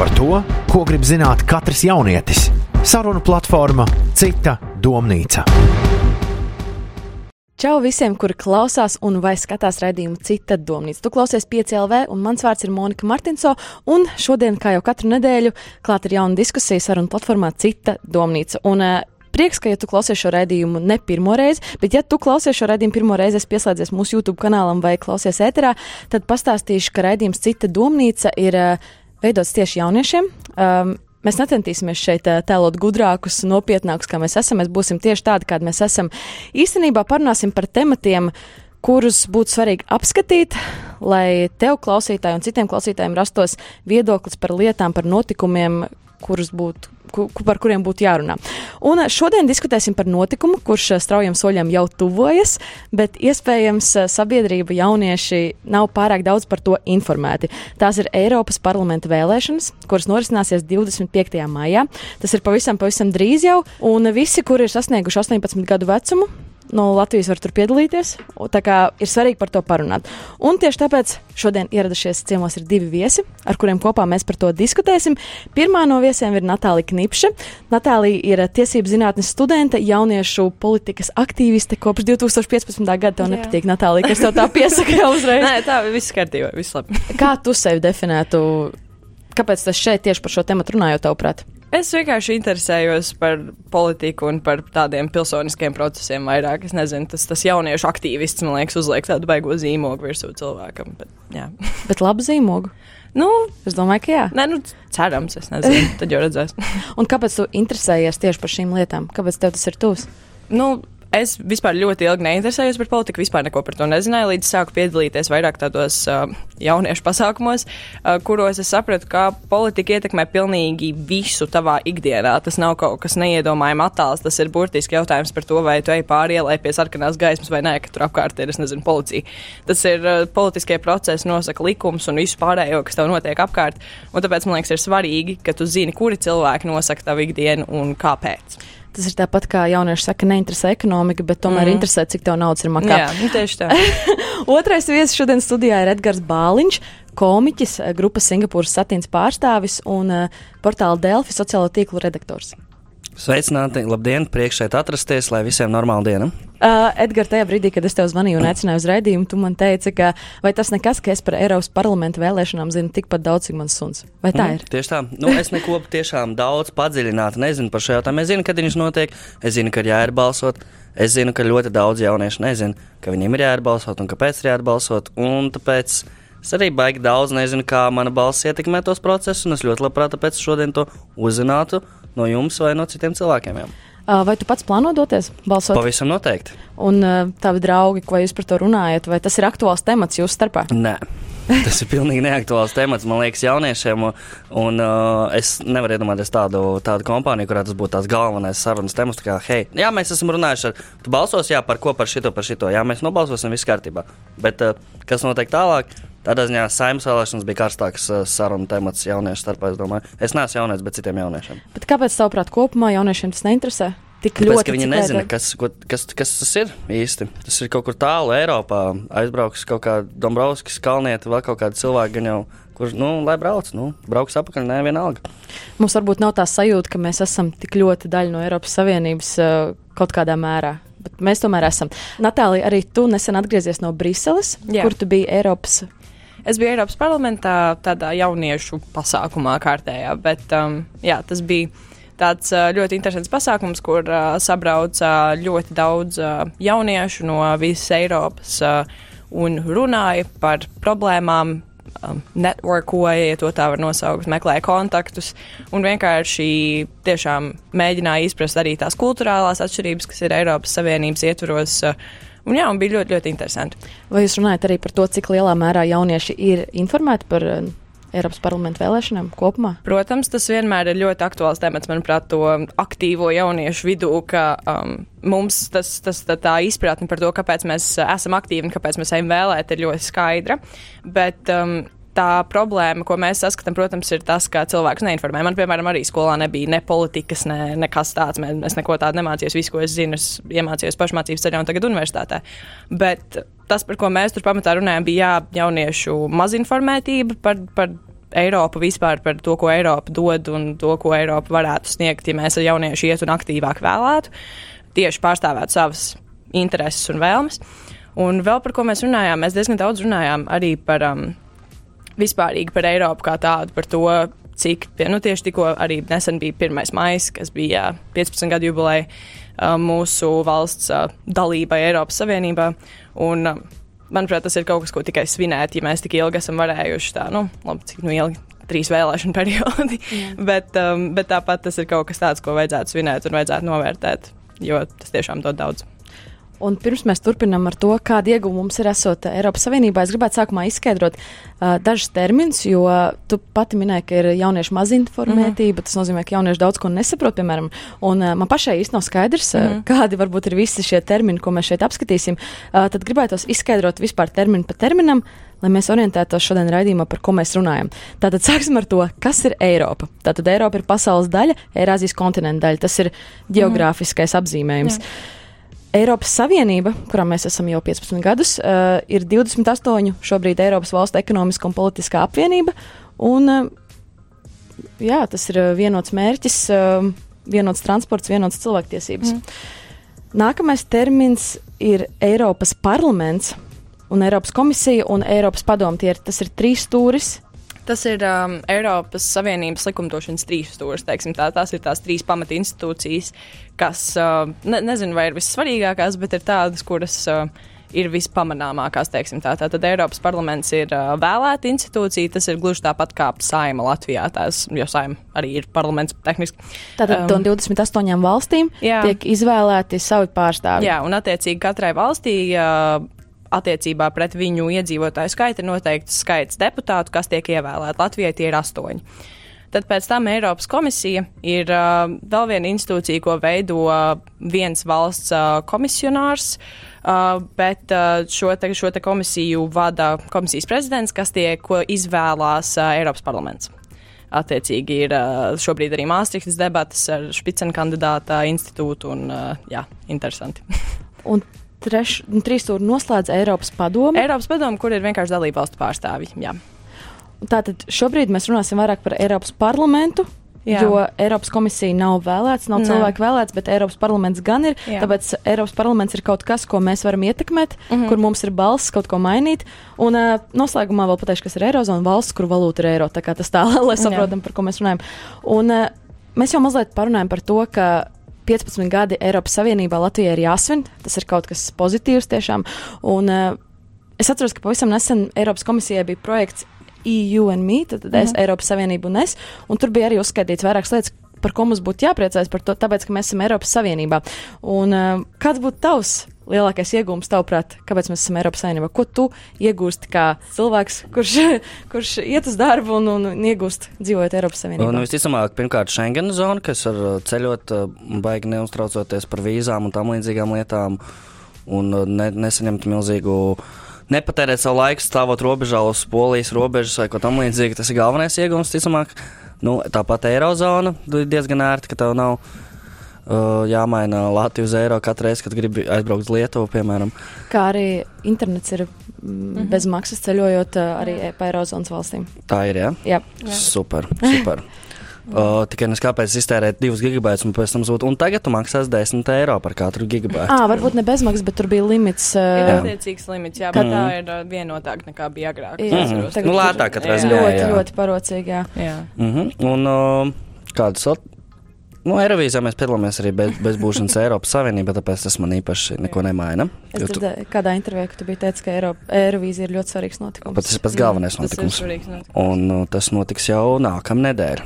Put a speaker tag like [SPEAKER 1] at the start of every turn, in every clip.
[SPEAKER 1] par to, ko grib zināt katrs jaunietis. Sarunu platforma Cita domnīca.
[SPEAKER 2] Čau visiem, kuri klausās un vai skatās raidījumu Cita domnīca. Tu klausies 5LV, un mans vārds ir Monika Martinso. Un šodien, kā jau katru nedēļu, klāt ir jauna diskusija sarunu platformā Cita domnīca. Un, uh, Prieks, ka ja tu klausies šo raidījumu ne pirmo reizi, bet ja tu klausies šo raidījumu pirmo reizi, es pieslēdzies mūsu YouTube kanālam vai klausies ēterā, tad pastāstīšu, ka raidījums Cita domnīca ir uh, veidots tieši jauniešiem. Um, Mēs necentīsimies šeit tēlot gudrākus, nopietnākus, kā mēs esam. Mēs būsim tieši tādi, kādi mēs esam. Īstenībā parunāsim par tematiem, kurus būtu svarīgi apskatīt, lai tev, klausītāji, un citiem klausītājiem rastos viedoklis par lietām, par notikumiem, kurus būtu, ku, par kuriem būtu jārunā. Un šodien diskutēsim par notikumu, kurš straujiem soļiem jau tuvojas, bet iespējams sabiedrība jaunieši nav pārāk daudz par to informēti. Tās ir Eiropas parlamenta vēlēšanas, kuras norisināsies 25. maijā. Tas ir pavisam, pavisam drīz jau, un visi, kuri ir sasnieguši 18 gadu vecumu, no Latvijas var tur piedalīties. Tā kā ir svarīgi par to parunāt. Un tieši tāpēc šodien ieradušies ciemos ir divi viesi, ar kuriem kopā mēs par to diskutēsim. Pirmā no viesiem ir Natālija Knipša. Natālija ir tiesību zinātnes studente, jauniešu politikas aktīviste kopš 2015. gada. Tev nepatīk, Natālija, kas tev tā piesaka uzreiz?
[SPEAKER 3] Nē, tā viss kārtībā, viss labi.
[SPEAKER 2] Kā tu sevi definētu? Kāpēc tas šeit tieši par šo tēmu runājot, tavuprāt?
[SPEAKER 3] Es vienkārši interesējos par politiku un par tādiem pilsoniskiem procesiem vairāk. Es nezinu, tas, tas jauniešu aktīvists, man liekas, uzliek tādu baigo zīmogu virsū cilvēkam. Bet, jā.
[SPEAKER 2] bet labu zīmogu.
[SPEAKER 3] Nu,
[SPEAKER 2] es domāju, ka jā.
[SPEAKER 3] Nē, nu, cerams, es nezinu. Tad jau redzēs.
[SPEAKER 2] un kāpēc tu interesējies tieši par šīm lietām? Kāpēc tev tas ir tūs?
[SPEAKER 3] Nu, Es vispār ļoti ilgi neinteresējos par politiku, vispār neko par to nezināju, līdz sāku piedalīties vairāk tādos uh, jauniešu pasākumos, uh, kuros es sapratu, ka politika ietekmē pilnīgi visu tavā ikdienā. Tas nav kaut kas neiedomājami attāls, tas ir burtiski jautājums par to, vai tu ej pāri ielai pie sarkanās gaismas vai nē, ka tur apkārt ir, es nezinu, policija. Tas ir uh, politiskie procesi, nosaka likums un visu pārējo, kas tev notiek apkārt, un tāpēc man liekas, ir svarīgi, ka tu zini, kuri cilvēki nosaka tavu ikdienu un kāpēc.
[SPEAKER 2] Tas ir tāpat kā jaunieši saka, neinteresē ekonomika, bet tomēr mm. interesē, cik tev naudas ir makā.
[SPEAKER 3] Jā, nu, tieši tā.
[SPEAKER 2] Otrais viesis šodien studijā ir Edgars Bāliņš, komiķis, eh, grupas Singapūras satīns pārstāvis un uh, portāla Delfi sociālo tīklu redaktors.
[SPEAKER 4] Sveicināti, labdien, priekš šeit atrasties, lai visiem normāla diena.
[SPEAKER 2] Uh, Edgars, tajā brīdī, kad es tev zvanīju un aicināju uz raidījumu, tu man teici, ka vai tas nekas, ka es par Eiropas parlamentu vēlēšanām zinu tikpat daudz, cik mans suns. Vai tā mm, ir?
[SPEAKER 4] Tieši tā. Nu, es neko tiešām daudz padziļināti nezinu par šo jautājumu. Es zinu, kad viņš notiek, es zinu, ka ir jāiebalsot. Es zinu, ka ļoti daudz jauniešu nezina, ka viņiem ir jāiebalsot un kāpēc ir jāiebalsot. Un tāpēc es arī baigi daudz nezinu, kā mana balss ietekmē tos procesus, un es ļoti labprāt šodien to uzzinātu no jums vai no citiem cilvēkiem. Jā.
[SPEAKER 2] Vai tu pats plāno doties balsot?
[SPEAKER 4] Pavisam noteikti.
[SPEAKER 2] Un tavi draugi, vai jūs par to runājat, vai tas ir aktuāls temats jūsu starpā?
[SPEAKER 4] Nē. Tas ir pilnīgi neaktuāls temats, man liekas, jauniešiem. Un uh, es nevaru iedomāties tādu, tādu kompāniju, kurā tas būtu tās galvenais sarunas temats. Kā, hei, jā, mēs esam runājuši ar, tu balsos, jā, par ko, par šito, par šito. Jā, mēs nobalsosim, viss kārtībā. Bet uh, kas notiek tālāk? Tādā ziņā saimnes vēlēšanas bija karstāks uh, sarunu temats jauniešu starpā. Es, es neesmu jaunietis, bet citiem jauniešiem.
[SPEAKER 2] Bet kāpēc, tavuprāt, kopumā jauniešiem tas neinteresē?
[SPEAKER 4] Tik Tāpēc, ļoti, viņi nezina, kas, ko, kas, kas tas ir īsti. Tas ir kaut kur tālu Eiropā. Aizbrauks kaut kā Dombrovskis, Kalnieti, vēl kaut kādi cilvēki, gan jau, kurš, nu, lai brauc, nu, brauks apakaļ, nē, vienalga.
[SPEAKER 2] Mums varbūt nav tā sajūta, ka mēs esam tik ļoti daļa no Eiropas Savienības uh, kaut kādā mērā. Bet mēs tomēr esam. Natālija, arī tu nesen atgriezies no Briseles, Jā. kur tu biji Eiropas
[SPEAKER 3] Es biju Eiropas parlamentā tādā jauniešu pasākumā kārtējā, bet um, jā, tas bija tāds uh, ļoti interesants pasākums, kur uh, sabrauca ļoti daudz uh, jauniešu no visas Eiropas uh, un runāja par problēmām, um, networkoja, ja to tā var nosaukt, meklēja kontaktus un vienkārši tiešām mēģināja izprast arī tās kultūrālās atšķirības, kas ir Eiropas Savienības ietvaros. Uh, Un, jā, un bija ļoti, ļoti interesanti.
[SPEAKER 2] Vai jūs runājat arī par to, cik lielā mērā jaunieši ir informēti par uh, Eiropas parlamenta vēlēšanām kopumā?
[SPEAKER 3] Protams, tas vienmēr ir ļoti aktuāls temats, manuprāt, to aktīvo jauniešu vidū, ka um, mums tas, tas, tā, tā izpratne par to, kāpēc mēs esam aktīvi un kāpēc mēs ejam vēlēt, ir ļoti skaidra. Bet, um, tā problēma, ko mēs saskatām, protams, ir tas, ka cilvēks neinformē. Man, piemēram, arī skolā nebija ne politikas, ne nekas tāds. Es neko tādu nemācījos. Visu, ko es zinu, es iemācījos pašmācības ceļā un tagad universitātē. Bet tas, par ko mēs tur pamatā runājām, bija jā, jauniešu mazinformētība par, par Eiropu vispār, par to, ko Eiropa dod un to, ko Eiropa varētu sniegt, ja mēs ar jauniešu iet un aktīvāk vēlētu, tieši pārstāvēt savas intereses un vēlmes. Un vēl par ko mēs runājām, mēs diezgan daudz runājām arī par um, vispārīgi par Eiropu kā tādu, par to, cik, nu tieši tikko arī nesen bija 1. maijs, kas bija 15 gadu jubileja mūsu valsts dalībai Eiropas Savienībā. Un, manuprāt, tas ir kaut kas, ko tikai svinēt, ja mēs tik ilgi esam varējuši tā, nu, labi, cik nu ilgi. Trīs vēlēšanu periodi, yeah. bet, um, bet tāpat tas ir kaut kas tāds, ko vajadzētu svinēt un vajadzētu novērtēt, jo tas tiešām dod daudz.
[SPEAKER 2] Un pirms mēs turpinām ar to, kāda ieguvuma mums ir esot Eiropas Savienībā, es gribētu sākumā izskaidrot uh, dažus terminus, jo tu pati minēji, ka ir jauniešu mazinformētība. Mm -hmm. Tas nozīmē, ka jaunieši daudz ko nesaprot, piemēram. Un uh, man pašai īsti nav skaidrs, mm -hmm. uh, kādi varbūt ir visi šie termini, ko mēs šeit apskatīsim. Uh, tad gribētu izskaidrot vispār terminu pa terminam. Lai mēs orientētos šodien raidījumā, par ko mēs runājam. Tātad sāksim ar to, kas ir Eiropa. Tātad Eiropa ir pasaules daļa, Eirāzijas kontinenta daļa. Tas ir geogrāfiskais mm -hmm. apzīmējums. Jā. Eiropas Savienība, kurā mēs esam jau 15 gadus, uh, ir 28 šobrīd Eiropas valstu ekonomiska un politiskā apvienība. Un, uh, jā, tas ir vienots mērķis, uh, vienots transports, vienots cilvēktiesības. Mm. Nākamais termins ir Eiropas parlaments un Eiropas komisija un Eiropas padomu. Tie ir, tas ir trīs stūris
[SPEAKER 3] Tas ir um, Eiropas Savienības likumdošanas trīs stūris. Tā, tās ir tās trīs pamata institūcijas, kas, uh, ne, nezinu, vai ir vissvarīgākās, bet ir tādas, kuras uh, ir vispamanāmākās. Tā. Tātad Eiropas parlaments ir uh, vēlēta institūcija, tas ir gluži tāpat kā saima Latvijā, tās, jo saima arī ir parlaments tehniski.
[SPEAKER 2] Tātad um, no 28 valstīm jā. tiek izvēlēti savi pārstāvji.
[SPEAKER 3] Jā, un attiecīgi katrai valstī. Uh, attiecībā pret viņu iedzīvotāju skaitu ir noteikts skaits deputātu, kas tiek ievēlēti. Latvijai tie ir astoņi. Tad pēc tam Eiropas komisija ir uh, vēl viena institūcija, ko veido uh, viens valsts uh, komisionārs, uh, bet uh, šo, te, šo te komisiju vada komisijas prezidents, kas tiek izvēlās uh, Eiropas parlaments. Attiecīgi ir uh, šobrīd arī Māstrihtas debatas ar špicenu kandidāta institūtu un, uh, jā, interesanti.
[SPEAKER 2] un treš, trīs stūri noslēdz Eiropas padomu.
[SPEAKER 3] Eiropas padomu, kur ir vienkārši dalību valstu pārstāvji. Jā.
[SPEAKER 2] Tātad šobrīd mēs runāsim vairāk par Eiropas parlamentu. Jā. Jo Eiropas komisija nav vēlēts, nav cilvēku vēlēts, bet Eiropas parlaments gan ir. Jā. Tāpēc Eiropas parlaments ir kaut kas, ko mēs varam ietekmēt, mm -hmm. kur mums ir balss kaut ko mainīt. Un uh, noslēgumā vēl pateikšu, kas ir Eirozona valsts, kur valūta ir eiro. Tā kā tas tā, lai saprotam, Jā. par ko mēs runājam. Un uh, mēs jau mazliet parunājam par to, ka 15 gadi Eiropas Savienībā Latvijai ir jāsvin. Tas ir kaut kas pozitīvs tiešām. Un, uh, es atceros, ka pavisam nesen Eiropas komisijai bija projekts EU and Me, tad, mm -hmm. es, mhm. Eiropas Savienība un es, un tur bija arī uzskaitīts vairākas lietas, par ko mums būtu jāpriecājas par to, tāpēc, ka mēs esam Eiropas Savienībā. Un uh, kāds būtu tavs lielākais iegūms, tavuprāt, kāpēc mēs esam Eiropas Savienībā? Ko tu iegūsti kā cilvēks, kurš, kurš iet uz darbu un, un, un iegūst dzīvojot Eiropas Savienībā?
[SPEAKER 4] Nu, visticamāk, pirmkārt, Schengen zona, kas var uh, ceļot, uh, baigi neuztraucoties par vīzām un tam līdzīgām lietām, un uh, ne, nesaņemt milzīgu nepatērēt savu laiku stāvot robežā uz polijas robežas vai ko tamlīdzīgu. Tas ir galvenais iegūms, ticamāk. Nu, tāpat Eirozona diezgan ērti, ka tev nav jāmaina Latviju uz eiro katru reizi, kad gribi aizbraukt uz Lietuvu, piemēram.
[SPEAKER 2] Kā arī internets ir mm -hmm. bez maksas ceļojot uh, arī pa Eirozonas valstīm.
[SPEAKER 4] Tā ir, jā?
[SPEAKER 2] Jā.
[SPEAKER 4] jā. Super, super. Uh, tikai nes kāpēc iztērēt 2 gigabaitus un pēc tam zūd. Un tagad tu maksās 10 eiro par katru gigabaitu.
[SPEAKER 2] Ah, varbūt ne bezmaksas, bet tur bija limits.
[SPEAKER 3] Uh, ir attiecīgs limits, jā, bet mm. tā ir uh, vienotāk nekā bija agrāk. Jā,
[SPEAKER 4] mm -hmm. nu, lētāk katrā ziņā.
[SPEAKER 2] Ļoti, jā. ļoti parocīgi, jā. jā.
[SPEAKER 4] Mm -hmm. Un uh, kādas Nu, Eirovīzijā mēs piedalāmies arī bez, bez būšanas Eiropas Savienībā, tāpēc tas man īpaši neko nemaina.
[SPEAKER 2] Es dzirdēju, tu... kādā intervijā, tu biji teicis, ka Eiropa, Eirovīzija ir ļoti svarīgs notikums.
[SPEAKER 4] Pat tas ir pats galvenais Jā, notikums. notikums. Un uh, tas notiks jau nākamnedēļ.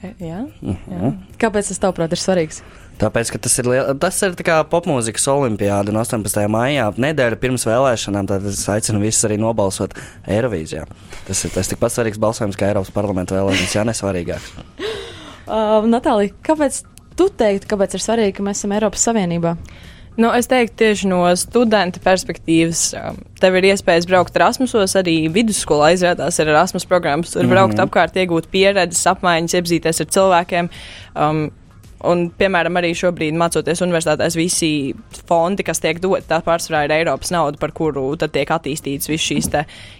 [SPEAKER 2] E, jā? Uh -huh. Jā. Kāpēc tas tavuprāt ir svarīgs?
[SPEAKER 4] Tāpēc, ka tas ir, liel, tas ir kā popmūzikas olimpiāda 18. maijā, nedēļa pirms vēlēšanām, tad es aicinu visus arī nobalsot Eirovīzijā. Tas ir tas tikpat svarīgs balsojums kā Eiropas parlamenta vēlēšanas, ja nesvarīgāks.
[SPEAKER 2] Uh, Natālija, kāpēc tu teiktu, kāpēc ir svarīgi, ka mēs esam Eiropas Savienībā?
[SPEAKER 3] Nu, es teiktu, tieši no studenta perspektīvas, um, tev ir iespējas braukt Erasmusos, arī vidusskolā izrādās ar Erasmus programmas, tur braukt mm -hmm. apkārt, iegūt pieredzes, apmaiņas, iepazīties ar cilvēkiem. Um, un, piemēram, arī šobrīd mācoties universitātēs, visi fondi, kas tiek doti, tā pārsvarā ir Eiropas nauda, par kuru tad tiek attīstīts viss šīs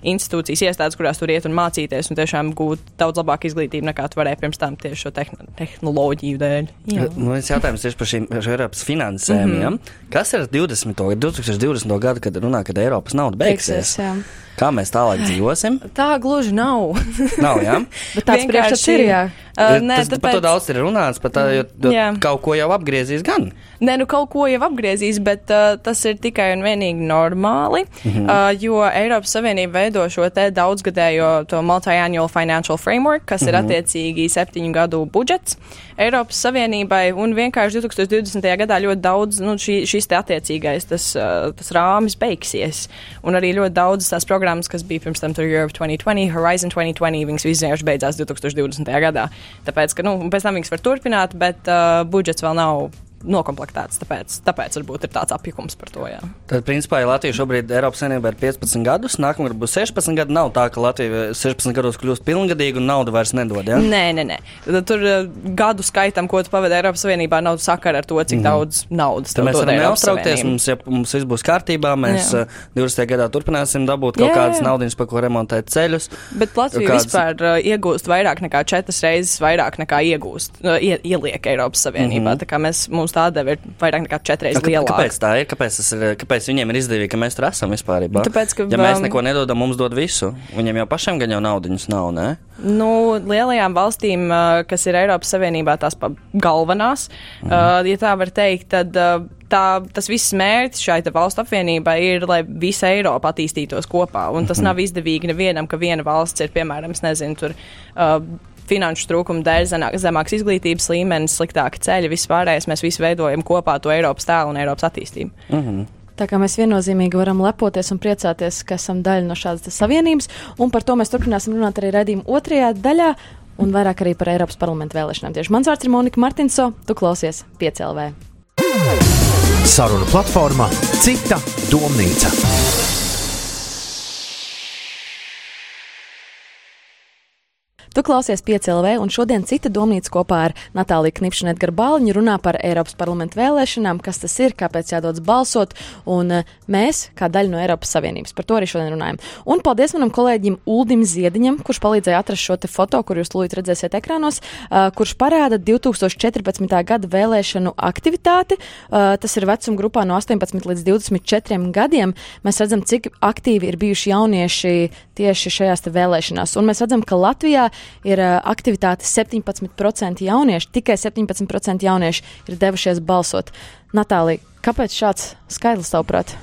[SPEAKER 3] institūcijas, iestādes, kurās tur iet un mācīties, un tiešām gūt daudz labāku izglītību nekā tu varēji pirms tam tieši šo tehn tehnoloģiju dēļ.
[SPEAKER 4] Nu, viens jautājums tieši par šīm Eiropas finansēm. Mm -hmm. ja? Kas ir 20. 2020. gadu, kad runā, kad Eiropas nauda beigsies?
[SPEAKER 2] Beigsies.
[SPEAKER 4] Kā mēs tālāk dzīvosim?
[SPEAKER 3] Tā gluži nav.
[SPEAKER 4] Nav, jā.
[SPEAKER 2] Bet tāds priekšstats ir, jā.
[SPEAKER 3] Uh, nē,
[SPEAKER 4] tas, tāpēc... Par to daudz ir runāts, par tā, jo, jo
[SPEAKER 3] Jā.
[SPEAKER 4] kaut ko jau apgriezīs gan.
[SPEAKER 3] Nē, nu kaut ko jau apgriezīs, bet uh, tas ir tikai un vienīgi normāli, mm -hmm. uh, jo Eiropas Savienība veido šo te daudzgadējo to multi-annual financial framework, kas mm -hmm. ir attiecīgi septiņu gadu budžets Eiropas Savienībai, un vienkārši 2020. gadā ļoti daudz, nu, šī, šis te attiecīgais, tas, uh, tas rāmis beigsies, un arī ļoti daudz tās programmas, kas bija pirms tam tur Europe 2020, Horizon 2020, viņas vienkārši beidzās 2020. gadā. Tāpēc, ka, nu, pēc tam viņas var turpināt, bet uh, budžets vēl nav nokomplektēts. Tāpēc, tāpēc varbūt ir tāds apjukums par to. Jā.
[SPEAKER 4] Tad, principā, ja Latvija šobrīd Eiropas Savienībā ir 15 gadus, nākamgad būs 16 gadi. Nav tā, ka Latvija 16 gados kļūst pilngadīga un naudu vairs nedod. Ja?
[SPEAKER 3] Nē, nē, nē. Tur uh, gadu skaitam, ko tu pavadi Eiropas Savienībā, nav sakara ar to, cik mm. daudz naudas tev
[SPEAKER 4] mēs
[SPEAKER 3] dod
[SPEAKER 4] varam neuztraukties. Mums, ja mums viss būs kārtībā, mēs
[SPEAKER 3] Jā.
[SPEAKER 4] uh, 20. gadā turpināsim dabūt kaut
[SPEAKER 3] Jā,
[SPEAKER 4] kādas
[SPEAKER 3] jā.
[SPEAKER 4] naudas, par ko remontēt ceļus.
[SPEAKER 3] Bet Latvija
[SPEAKER 4] Kāds-
[SPEAKER 3] vispār uh, iegūst vairāk nekā četras reizes vairāk nekā iegūst, ie, ieliek Eiropas Savienībā. Mm. -hmm. Tā kā mēs, mums tā deva ir vairāk nekā četras reizes lielāka.
[SPEAKER 4] Kāpēc tā ir? Kāpēc, ir? kāpēc viņiem ir izdevīgi, ka mēs tur esam vispār?
[SPEAKER 3] Tāpēc, ka,
[SPEAKER 4] ja mēs neko nedodam, mums dod visu. Viņiem jau pašiem gan jau naudiņas nav, ne?
[SPEAKER 3] Nu, lielajām valstīm, kas ir Eiropas Savienībā, tās pa galvenās,
[SPEAKER 4] Mhm.
[SPEAKER 3] ja tā var teikt, tad tā, tas viss mērķis šai valstu apvienībai ir, lai visa Eiropa attīstītos kopā. Un tas nav izdevīgi nevienam, ka viena valsts ir, piemēram, nezinu, tur. Uh, Finanšu trūkuma dēļ zemāks izglītības līmenis, sliktāka ceļa, viss pārējais. Mēs visi veidojam kopā to Eiropas tēlu un Eiropas attīstību.
[SPEAKER 4] Mhm.
[SPEAKER 2] Tā kā mēs viennozīmīgi varam lepoties un priecāties, ka esam daļa no šādas savienības, un par to mēs turpināsim runāt arī redzījuma otrajā daļā, un vairāk arī par Eiropas parlamentu vēlēšanām. Tieši mans vārds ir Monika Martinso, tu klausies 5LV.
[SPEAKER 1] Saruna platforma Cita domnīca.
[SPEAKER 2] Tu klausies 5LV, un šodien cita domnīca kopā ar Natāliju Knipšu un Edgars Bāliņu runā par Eiropas parlamentu vēlēšanām, kas tas ir, kāpēc jādodas balsot, un eh, mēs, kā daļa no Eiropas Savienības, par to arī šodien runājam. Un paldies manam kolēģim Uldim Ziediņam, kurš palīdzēja atrast šo te foto, kur jūs tūlīt redzēsiet ekrānos, uh, kurš parāda 2014. gada vēlēšanu aktivitāti. Uh, tas ir vecuma grupā no 18 līdz 24 gadiem. Mēs redzam, cik aktīvi ir bijuši jaunieši tieši šajās vēlēšanās. Un mēs redzam, ka Latvijā ir aktivitāte 17% jauniešu, tikai 17% jaunieši ir devušies balsot. Natālija, kāpēc šāds skaidrs tavuprāt?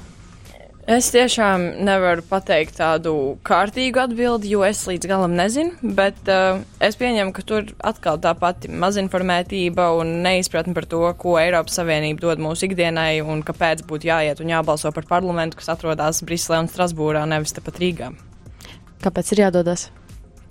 [SPEAKER 3] Es tiešām nevaru pateikt tādu kārtīgu atbildi, jo es līdz galam nezinu, bet uh, es pieņemu, ka tur atkal tā pati mazinformētība un neizpratne par to, ko Eiropas Savienība dod mūsu ikdienai un kāpēc būtu jāiet un jābalso par parlamentu, kas atrodas Briselē un Strasbūrā, nevis tepat Rīgā.
[SPEAKER 2] Kāpēc ir jādodas?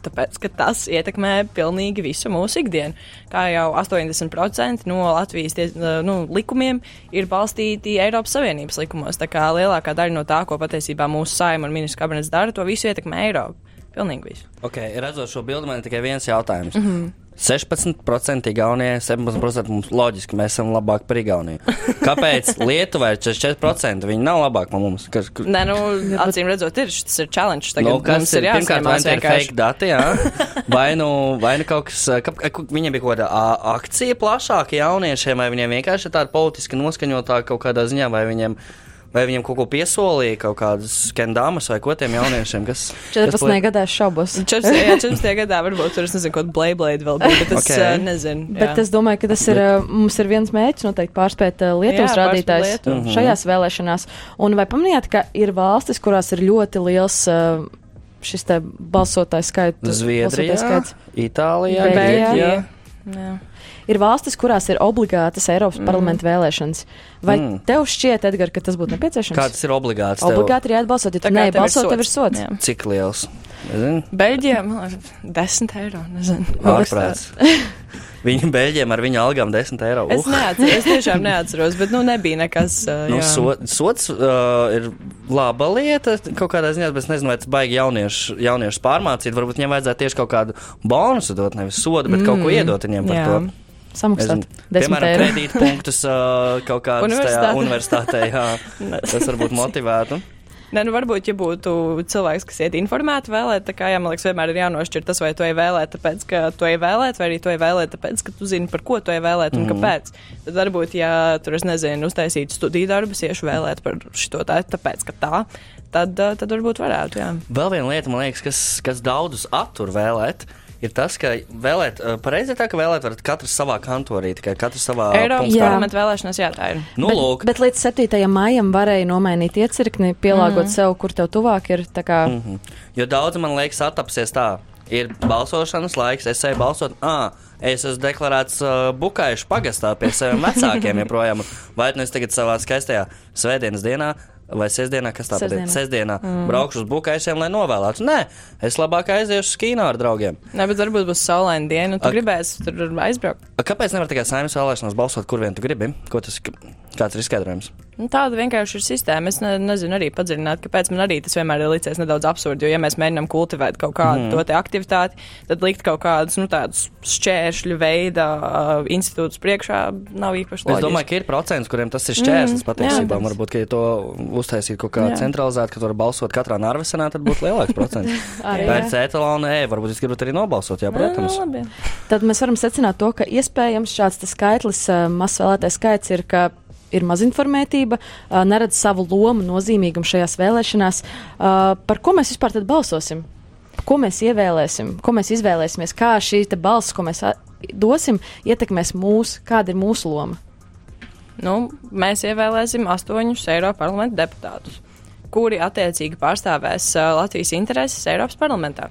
[SPEAKER 3] Tāpēc, ka tas ietekmē pilnīgi visu mūsu ikdienu. Kā jau 80% no Latvijas ties, nu, likumiem ir balstīti Eiropas Savienības likumos. Tā kā lielākā daļa no tā, ko patiesībā mūsu saima un ministrs kabinets dara, to visu ietekmē Eiropa. Pilnīgi visu.
[SPEAKER 4] Okay, redzot šo bildi, man ir tikai viens jautājums. Mm -hmm. 16% Igaunijai, 17% mums loģiski, mēs esam labāki par Igauniju. Kāpēc Lietuvai ir 44%? Viņi nav labāki par mums. Kas, kur,
[SPEAKER 3] Nē, nu, acīm redzot, ir tas ir challenge. Tagad
[SPEAKER 4] Nu,
[SPEAKER 3] mums
[SPEAKER 4] ir
[SPEAKER 3] ir
[SPEAKER 4] pirmkārt, vai
[SPEAKER 3] jāsamās
[SPEAKER 4] tie ir fake dati, jā? vai, nu, vai nu kaut kas, ka, ka, viņiem bija kaut kāda akcija plašāka jauniešiem, vai viņiem vienkārši ir tāda politiski noskaņotāka kaut kādā ziņā, vai viņiem, vai viņiem kaut ko piesolīja, kaut kādas skandāmas vai ko tiem jauniešiem, kas. kas
[SPEAKER 2] 14. gadā šaubos.
[SPEAKER 3] 14. jā, 14. gadā varbūt tur es nezinu, ko Blade vēl bija, bet es
[SPEAKER 4] Ok.
[SPEAKER 3] okay. nezinu. jā.
[SPEAKER 2] Bet es domāju, ka tas ir, uh, mums ir viens mērķis noteikti pārspēt uh, Lietuvas
[SPEAKER 3] Jā,
[SPEAKER 2] rādītājs
[SPEAKER 3] Lietuvu.
[SPEAKER 2] mm -hmm. šajās vēlēšanās. Un vai pamanījāt, ka ir valstis, kurās ir ļoti liels uh, šis te balsotājs skaits?
[SPEAKER 4] Zviedrijā,
[SPEAKER 2] balsotāju skaits?
[SPEAKER 4] Itālijā,
[SPEAKER 2] Beļģijā.
[SPEAKER 4] Grieķijā.
[SPEAKER 3] Jā.
[SPEAKER 2] Ir valstis, kurās ir obligātas Eiropas mm. parlamenta vēlēšanas. Vai
[SPEAKER 4] Mm.
[SPEAKER 2] mm. tev šķiet, Edgar, ka tas būtu nepieciešams?
[SPEAKER 4] Kā tas ir obligāts? tev?
[SPEAKER 2] Obligāti ir jāatbalsot, ja tu
[SPEAKER 3] ir
[SPEAKER 2] nebalso, tev ir sods.
[SPEAKER 3] Jā.
[SPEAKER 4] Cik liels? Nezinu.
[SPEAKER 3] Beļģijā man liekas, 10 eiro.
[SPEAKER 4] Ārprāts. Viņa beļģiem ar viņa algām 10 eiro.
[SPEAKER 3] Es
[SPEAKER 4] Uh.
[SPEAKER 3] neatceros, es tiešām neatceros, bet nu nebija nekas. Uh,
[SPEAKER 4] Nu, so, sots uh, ir laba lieta kaut kādā ziņā, bet es nezinu, vai tas baigi jauniešu, jauniešu pārmācīt. Varbūt viņiem vajadzētu tieši kaut kādu bonusu dot, nevis sodu, bet mm. kaut ko iedot viņiem par
[SPEAKER 3] jā.
[SPEAKER 4] to.
[SPEAKER 2] Samaksāt
[SPEAKER 4] Nezinu,
[SPEAKER 2] 10
[SPEAKER 4] Piemēram,
[SPEAKER 2] eiro.
[SPEAKER 4] kredītpunktus uh, kaut kādā
[SPEAKER 3] Universitātē.
[SPEAKER 4] universitātē. Jā, tas varbūt motivētu.
[SPEAKER 3] Nē, nu varbūt, ja būtu cilvēks, kas iet informēti vēlēt, tā kā jā, man liekas, vienmēr ir jānošķir tas, vai tu ej vēlēt, tāpēc, ka tu ej vēlēt, vai arī tu ej vēlēt, tāpēc, ka tu zini, par ko tu ej vēlēt un mm. kāpēc. Tad varbūt, ja tur, es nezinu, uztaisītu studiju darbus, iešu vēlēt par šo tā, tāpēc, ka tā, tad, tad varbūt varētu, jā.
[SPEAKER 4] Vēl viena lieta, man liekas, kas, kas daudzus attur vēlēt. Ir tas, ka vēlēt, uh, pareizi ir tā, ka vēlēt varat katrs savā kantorī, tikai katrs savā
[SPEAKER 3] Eiropas
[SPEAKER 2] Jā.
[SPEAKER 3] parlamenta vēlēšanās, jā, tā ir.
[SPEAKER 4] Nu,
[SPEAKER 2] bet,
[SPEAKER 4] lūk,
[SPEAKER 2] bet līdz 7. maijam varēja nomainīt iecirkni, pielāgot mm. sev, kur tev tuvāk ir. tā Kā, mm.
[SPEAKER 4] Mhm. Jo daudzi man liekas, attapsies tā. Ir balsošanas laiks, es eju balsot. Ah, es esmu deklarēts uh, Bukaišu pagastā pie saviem vecākiem joprojām. Vai nu es tagad savā skaistajā svētdienas dienā. Vai sestdienā, kas tā
[SPEAKER 2] Sestdienā.
[SPEAKER 4] ir? Sestdienā mm. braukšu uz Bukaišiem, lai novēlētu. Nē, es labāk aiziešu uz kino ar draugiem.
[SPEAKER 3] Nē, bet varbūt būs saulaina diena, un tu
[SPEAKER 4] Ak.
[SPEAKER 3] gribēsi tur aizbraukt.
[SPEAKER 4] A, Kāpēc nevar tikai saimnes vēlēšanās balsot, kur vien tu gribi? Ko tas, kāds ir izskaidrojums?
[SPEAKER 3] Nu, tāda vienkārši ir sistēma. Es ne, nezinu arī padziļināt, kāpēc man arī tas vienmär ir licies nedaudz absurdi. Jo, ja mēs mēģinām kultivēt kaut kādu mm. to te aktivitāti, tad likt kaut kādus nu, šķēršļu veida uh, institūtus priekšā nav īpaši labi.
[SPEAKER 4] Es domāju, ka ir procents, kuriem tas ir šķērslis
[SPEAKER 3] Mm,
[SPEAKER 4] patiesībā.
[SPEAKER 3] jā,
[SPEAKER 4] Varbūt, ka ja to uztaisīt kaut kā
[SPEAKER 3] Jā.
[SPEAKER 4] centralizēt, ka tu vari balsot katrā nārvesenā, tad būtu lielāks procents. Pēc etalona, ej, varbūt jūs gribat arī nobalsot, jā, protams.
[SPEAKER 3] Nu, labi.
[SPEAKER 2] Tad mēs varam secināt to, ka iespējams šāds tas skaitlis, uh, mazs vēlētais skaits ir, ka ir mazinformētība, uh, neredz savu lomu, nozīmīgumu šajās vēlēšanās. Uh, Par ko mēs vispār tad balsosim? Ko mēs ievēlēsim, ko mēs izvēlēsimies, kā šī balss, ko mēs dosim, ietekmēs mūs, kāda ir mūsu loma?
[SPEAKER 3] Nu, mēs ievēlēsim astoņus Eiropas parlamenta deputātus, kuri attiecīgi pārstāvēs uh, Latvijas intereses Eiropas parlamentā.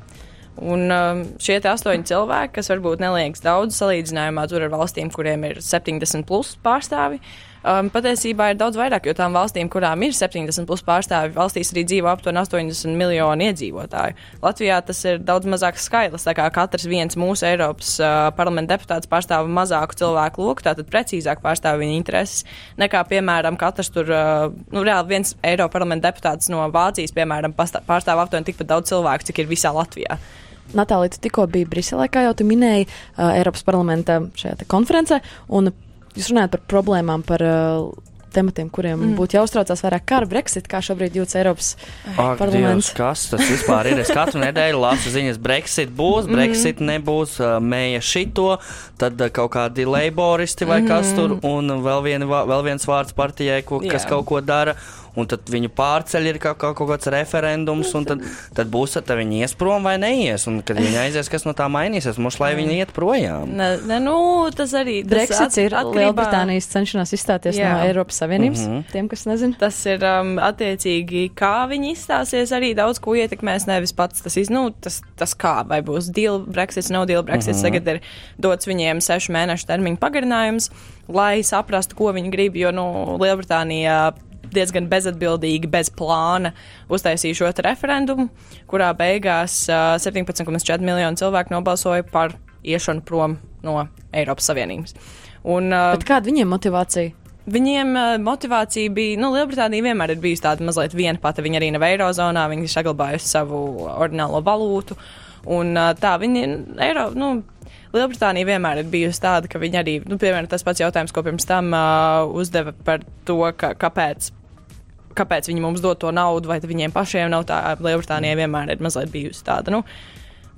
[SPEAKER 3] Un um, šie astoņi cilvēki, kas varbūt neliekas daudz salīdzinājumā ar valstīm, kuriem ir 70 plus pārstāvi, um, patiesībā ir daudz vairāk, jo tām valstīm, kurām ir 70 plus pārstāvi, valstīs arī dzīvo aptuveni 80 miljoni iedzīvotāju. Latvijā tas ir daudz mazāks skaitlis, tā kā katrs viens mūsu Eiropas uh, parlamenta deputāts pārstāv mazāku cilvēku loku, tātad precīzāk pārstāv viņa intereses, nekā, piemēram, katrs tur, uh, nu, reāli viens Eiropas parlamenta deputāts no Vācijas, piemēram, pārstāv aptuveni tikpat daudz cilvēku, cik ir visā Latvijā.
[SPEAKER 2] Natālija, tu tikko biji Briselē, kā jau tu minēji, uh, Eiropas parlamenta šajā konferencē, un jūs runājat par problēmām, par uh, tematiem, kuriem mm. būtu jāuztraucās vairāk kā ar Brexit, kā šobrīd jūtas Eiropas
[SPEAKER 4] Ak,
[SPEAKER 2] parlaments.
[SPEAKER 4] Dievs, kas tas vispār ir? Es katru nedēļu lasu ziņas, Brexit būs, Brexit nebūs, uh, mēja šito, tad uh, kaut kādi laboristi vai kas tur, un vēl, vien, vēl viens vārds partijai, ko, kas
[SPEAKER 3] Jā.
[SPEAKER 4] kaut ko dara. Un tad viņu pārceļ ir kaut, kaut, kaut kāds referendums, un tad, tad būs, tad viņi ies prom vai neies. Un, kad viņi aizies, kas no tā mainīsies, mums lai viņi iet projām.
[SPEAKER 3] Ne, ne, nu, tas arī tas
[SPEAKER 2] Brexits ir
[SPEAKER 3] at- atkarībā-
[SPEAKER 2] Lielbritānijas cenšanās izstāties
[SPEAKER 3] Jā.
[SPEAKER 2] no Eiropas Savienības, mm. -hmm. tiem, kas nezina.
[SPEAKER 3] Tas ir um, attiecīgi, kā viņi izstāsies, arī daudz ko ietekmēs. Nevis pats tas, iz, nu, tas, tas kā, vai būs deal Brexits, no deal Brexits. Mm -hmm. Tagad ir dots viņiem sešu mēnešu termiņu pagarinājums, lai saprastu, ko viņi grib. Jo nu, Lielbritānija diezgan bezatbildīgi, bez plāna uztaisīja šo referendumu, kurā beigās uh, 17,4 miljonu cilvēku nobalsoja par iešanu prom no Eiropas Savienības. Un,
[SPEAKER 2] Bet kāda viņiem motivācija?
[SPEAKER 3] Viņiem motivācija bija, nu, Lielbritānija vienmēr ir bijusi tāda mazliet viena pati. Viņa arī nav Eirozonā, viņi ir saglabājusi savu ordinālo valūtu. Un tā viņi, Eiro, nu, Lielbritānija vienmēr ir bijusi tāda, ka viņi arī, nu, piemēram, tas pats jautājums, ko pirms tam uh, uzdeva par to, ka, kāpēc. Kāpēc viņi mums dod to naudu, vai viņiem pašiem nav tā? Lielbritānijai vienmēr ir mazliet bijusi tāda, nu,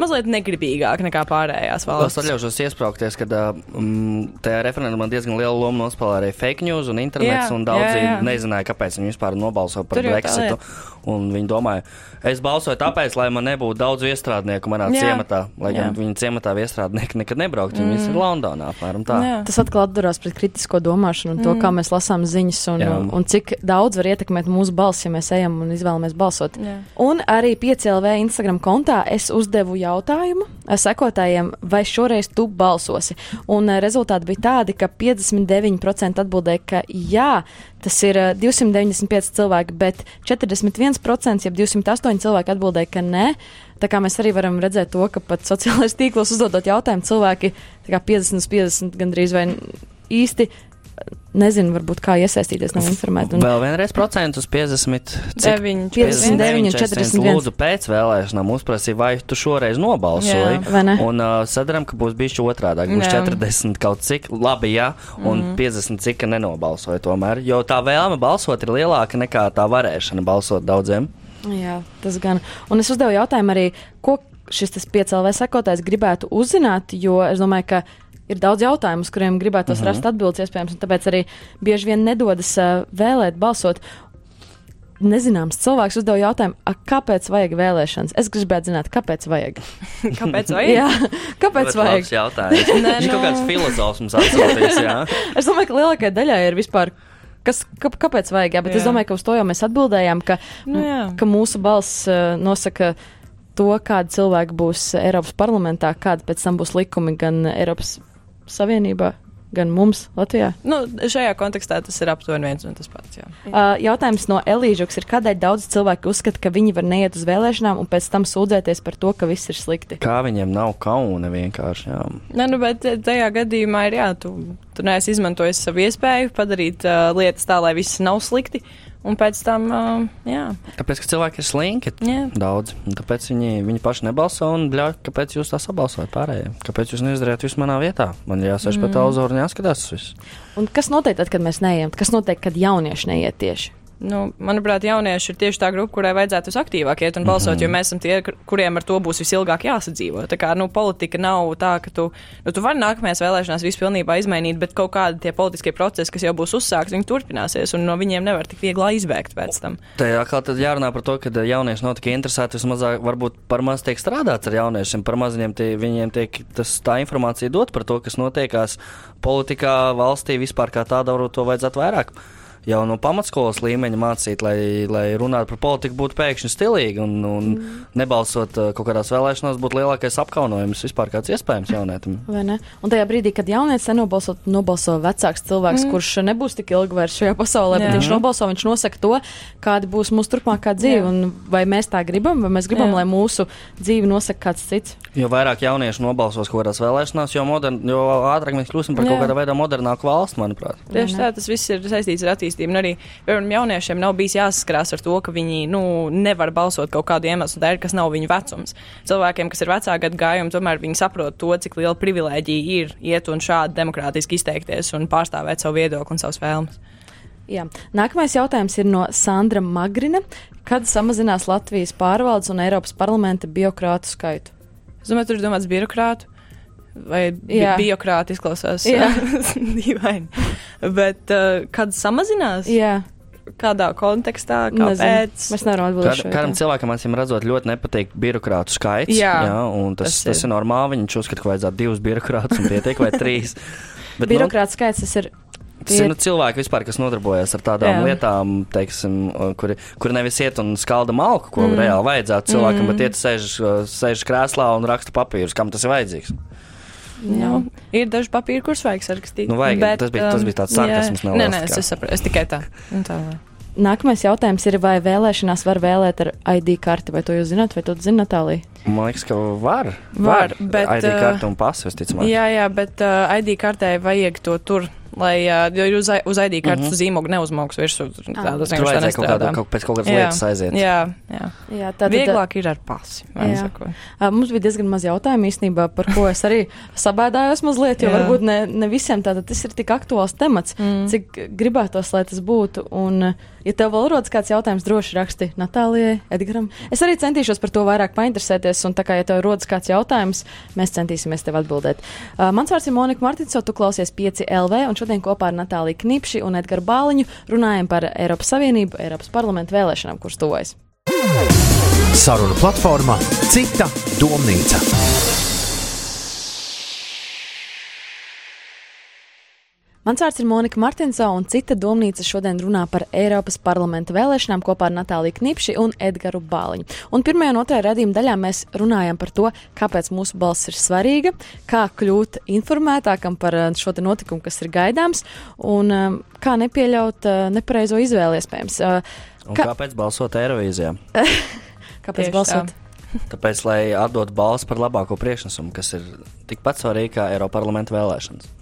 [SPEAKER 3] mazliet negribīgāka nekā pārējās
[SPEAKER 4] Es
[SPEAKER 3] valsts.
[SPEAKER 4] atļaušos iesprāgties, ka um, tajā referendumā diezgan lielu lomu nospēlēja arī fake news un internets.
[SPEAKER 3] Jā,
[SPEAKER 4] un daudzi
[SPEAKER 3] jā, jā.
[SPEAKER 4] nezināja, kāpēc viņi vispār nobalsoja par
[SPEAKER 3] Tur
[SPEAKER 4] Brexitu. viņi domāja, es balsoju tāpēc, lai man nebūtu daudz iestrādnieku manā
[SPEAKER 3] Jā.
[SPEAKER 4] ciematā. Lai gan
[SPEAKER 3] Jā.
[SPEAKER 4] viņi ciematā iestrādnieki nekad nebrauktu. Viņi visi ir Londonā, apmēram tā.
[SPEAKER 3] Jā.
[SPEAKER 2] Tas atkal atdarās pret kritisko domāšanu un to, kā mēs lasām ziņas un,
[SPEAKER 4] Jā.
[SPEAKER 2] un, un cik daudz var ietekmēt mūsu balsi, ja mēs ejam un izvēlamies balsot.
[SPEAKER 3] Jā.
[SPEAKER 2] Un arī 5LV Instagram kontā es uzdevu jautājumu eh, sekotājiem, vai šoreiz tu balsosi. Un eh, rezultāti bija tādi, ka 59% atbildēja, ka jā, tas ir eh, 295 cilvēki, bet 41%, jeb 208 cilvēki atbildēja, ka nē. Tā kā mēs arī varam redzēt to, ka pat sociālajos tīklos uzdodot jautājumu, cilvēki tā kā 50 uz 50 gandrīz vai īsti nezinu, varbūt kā iesaistīties, nav informēti. Un,
[SPEAKER 4] Vēl vienreiz procentus 50. cik?
[SPEAKER 3] 9,
[SPEAKER 2] 59, 41.
[SPEAKER 4] Lūdzu, pēc vēlēšanām uzprasīja, vai tu šoreiz nobalsoji.
[SPEAKER 3] Jā.
[SPEAKER 2] vai ne?
[SPEAKER 4] Un uh, sadaram, ka būs bijis otrādi. Būs
[SPEAKER 3] Jā.
[SPEAKER 4] 40 kaut cik labi, jā, un mm. 50 cik nenobalsoja tomēr. Jo tā vēlme balsot ir lielāka nekā tā varēšana balsot daudziem.
[SPEAKER 2] Jā, tas gan. Un es uzdevu jautājumu arī, ko šis tas piecēlē sekotājs gribētu uzzināt, jo es domāju, ka ir daudz jautājumu, uz kuriem gribētu uh -huh. rast atbildes iespējams, un tāpēc arī bieži vien nedodas uh, vēlēt, balsot. Nezināms cilvēks uzdeva jautājumu, a, kāpēc vajag vēlēšanas? Es gribētu zināt, kāpēc vajag.
[SPEAKER 3] Kāpēc? Vai?
[SPEAKER 2] Jā, kāpēc
[SPEAKER 4] Ļoti
[SPEAKER 2] vajag?
[SPEAKER 4] labs jautājums.
[SPEAKER 3] Nē,
[SPEAKER 4] Viņš kaut
[SPEAKER 3] nu-
[SPEAKER 4] kāds filozofs mums atsūtīs, jā.
[SPEAKER 2] Es domāju, ka lielākajai daļai ir vispār. Kas, kā, kāpēc vajag? Jā, bet jā. es domāju, ka uz to jau mēs atbildējām, ka,
[SPEAKER 3] Nu, jā.
[SPEAKER 2] ka mūsu balss uh, nosaka to, kādi cilvēki būs Eiropas parlamentā, kādi pēc tam būs likumi gan Eiropas Savienībā, gan mums Latvijā.
[SPEAKER 3] Nu, šajā kontekstā tas ir aptuveni viens un tas pats. Jā.
[SPEAKER 2] Uh, jautājums no Elīžuks ir, kādēļ daudz cilvēku uzskata, ka viņi var neiet uz vēlēšanām un pēc tam sūdzēties par to, ka viss ir slikti?
[SPEAKER 4] Kā viņiem nav kauna vienkārši, jā.
[SPEAKER 3] Nē, nu, bet tajā gadījumā ir jā, tu, tu neesi izmantojis savu iespēju padarīt uh, lietas tā, lai viss nav slikti. Un pēc tam, uh, jā,
[SPEAKER 4] Tāpēc, ka cilvēki ir slinki
[SPEAKER 3] Jā.
[SPEAKER 4] daudz, un tāpēc viņi, viņi paši nebalso un bļauj, kāpēc jūs tā sabalsojat pārējie? Kāpēc jūs neizdarījāt visu manā vietā? Man jāsēž mm. pie televizoru un jāskatās uz visu.
[SPEAKER 2] Un kas notiek tad, kad mēs neejam? Kas notiek, kad jaunieši neiet tieši?
[SPEAKER 3] Nu, manuprāt, jaunieši ir tieši tā grupa, kurai vajadzētu visaktīvāk iet un balsot, mm -hmm. jo mēs esam tie, kur- kuriem ar to būs visilgāk jāsadzīvo. Tā kā nu, politika nav tā, ka tu, nu, tu vari nākamajās vēlēšanās visu pilnībā izmainīt, bet kaut kādi tie politiskie procesi, kas jau būs uzsākti, viņi turpināsies, un no viņiem nevar tik viegli izbēgt pēc tam.
[SPEAKER 4] Te atkal tad jārunā par to, ka jaunieši nav tik interesēti. Vismazāk, varbūt par maz tiek strādāts ar jauniešiem, par maz tie, viņiem tiek tas, tā informācija dot par to, kas notiekās politikā, valstī vispār kā tādā, varbūt to vajadzētu vairāk. Jau no pamatskolas līmeņa mācīt, lai, lai runātu par politiku, būtu pēkšņi stilīgi un, un mm. nebalsot uh, kaut kādās vēlēšanās, būtu lielākais apkaunojums vispār kāds iespējams jaunietim.
[SPEAKER 2] Vai ne? Un tajā brīdī, kad jaunietis nenobalso, nobalso vecāks cilvēks, mm. kurš nebūs tik ilgi vairs šajā pasaulē, bet
[SPEAKER 3] Jā.
[SPEAKER 2] viņš nobalso, viņš nosaka to, kāda būs mūsu turpmākā dzīve.
[SPEAKER 3] Jā.
[SPEAKER 2] Un vai mēs tā gribam, vai mēs gribam,
[SPEAKER 3] Jā.
[SPEAKER 2] lai mūsu dzīve nosaka kāds cits.
[SPEAKER 4] Jo vairāk jauniešu nobalsos kaut kādās vēlēšanās, jo, modern, jo ātrāk mēs kļūsim par
[SPEAKER 3] Jā.
[SPEAKER 4] kaut kādā veidā modernāku valsti, manuprāt.
[SPEAKER 3] Tieši tā, tas viss ir saistīts ar attīstību. Un arī, piemēram, jauniešiem nav bijis jāsaskarās ar to, ka viņi nu, nevar balsot kaut kādu iemeslu dēļ, kas nav viņu vecums. Cilvēkiem, kas ir vecāka gadu gājuma, tomēr viņi saprot to, cik liela privilēģija ir iet un šādi demokrātiski izteikties un pārstāvēt savu viedokli un savas vēlmes.
[SPEAKER 2] Jā. Nākamais jautājums ir no Sandra Magrina. Kad samazinās Latvijas pārvaldes un Eiropas parlamenta biokrātu skaitu?
[SPEAKER 3] Es domāju, tur ir domāts birokrātu. Vai bi
[SPEAKER 2] Jā.
[SPEAKER 3] biokrāti izklausās
[SPEAKER 2] Jā.
[SPEAKER 3] dīvaini. Bet uh, kad samazinās?
[SPEAKER 2] Jā,
[SPEAKER 3] Kādā kontekstā? Kāpēc?
[SPEAKER 2] Mēs nevaram atbildēt. Šo
[SPEAKER 4] kādam cilvēkam, acīm redzot, ļoti nepatīk birokrātu skaits.
[SPEAKER 3] Jā,
[SPEAKER 4] un tas,
[SPEAKER 3] tas
[SPEAKER 4] tas, tas
[SPEAKER 3] ir.
[SPEAKER 4] ir normāli. Viņš uzskata, ka vajadzētu divus birokrātus un pietiek vai trīs. Bet,
[SPEAKER 2] Birokrāta skaits tas ir.
[SPEAKER 4] nu, tas ir nu, cilvēki, vispār, kas nodarbojas ar tādām
[SPEAKER 3] Jā.
[SPEAKER 4] Jā. lietām, teiksim, kuri, kuri nevis iet un skalda malku, ko mm. reāli vajadzētu cilvēkam, mm. bet iet sēž, sēž krēslā un raksta papīrus, kam tas ir vajadzīgs.
[SPEAKER 3] Jā. Ir daži papīri, kurus vajag sarakstīt.
[SPEAKER 4] Nu, vajag, tas bija- tas bija tāds
[SPEAKER 3] um,
[SPEAKER 4] sarkasms
[SPEAKER 3] Nē, nē, es, es saprotu. Es tikai tā. Nu, tā vai.
[SPEAKER 2] Nākamais jautājums ir, vai vēlēšanās var vēlēt ar ID karti, vai to jūs zināt, vai to zina Natālija?
[SPEAKER 4] Man liekas, ka var.
[SPEAKER 3] Var, bet,
[SPEAKER 4] ID
[SPEAKER 3] uh,
[SPEAKER 4] kartu un pasu, visticamāk.
[SPEAKER 3] Jā, jā, bet uh, ID kartē vajag to tur, lai, jo uz, I- uz ID kartes mm -hmm. zīmogu neuzmauks virsū. Tādas vienkārši tā nestrādā.
[SPEAKER 4] kaut, pēc kaut kādas
[SPEAKER 3] Jā.
[SPEAKER 4] lietas aiziet.
[SPEAKER 3] Jā, jā.
[SPEAKER 2] Jā, tā
[SPEAKER 3] Vieglāk ir ar pasi.
[SPEAKER 2] Uh, Mums bija diezgan maz jautājumu īstenībā, par ko es arī sabēdājos mazliet, jo
[SPEAKER 3] Jā.
[SPEAKER 2] varbūt ne, ne visiem tātad tas ir tik aktuāls temats,
[SPEAKER 3] Mm.
[SPEAKER 2] cik gribētos, lai tas būtu. Un, ja tev vēl rodas kāds jautājums, droši raksti Natālijai, Edgaram. Es arī centīšos par to vairāk painteresēties, un tā kā, ja tev rodas kāds jautājums, mēs centīsimies tev atbildēt. Uh, mans vārds ir Monika Martinso, tu klausies 5 LV, un šodien kopā ar Natāliju Knipši un Edgaru Bāliņu runājam par Eiropas Savienību, Eiropas parlamentu vēlēšanām, kuras tuvojas.
[SPEAKER 1] Saruna platforma Cita domnīca.
[SPEAKER 2] Mans vārds ir Monika Martinso, un cita domnīca šodien runā par Eiropas parlamenta vēlēšanām kopā ar Natāliju Knipši un Edgaru Bāliņu. Un pirmajā un otrajā redzījuma daļā mēs runājam par to, kāpēc mūsu balss ir svarīga, kā kļūt informētākam par eh, šo notikumu, kas ir gaidāms, un eh, kā nepieļaut eh, nepareizo izvēli iespējams.
[SPEAKER 4] Un
[SPEAKER 2] Ka-
[SPEAKER 4] kāpēc balsot Eirovīzijā?
[SPEAKER 2] Kāpēc
[SPEAKER 3] Tieši
[SPEAKER 2] balsot?
[SPEAKER 4] Tāpēc, lai atdotu balsi par labāko priekšnesumu, kas ir tikpat svarīgi kā Eiropas parlamenta vēlēšanas.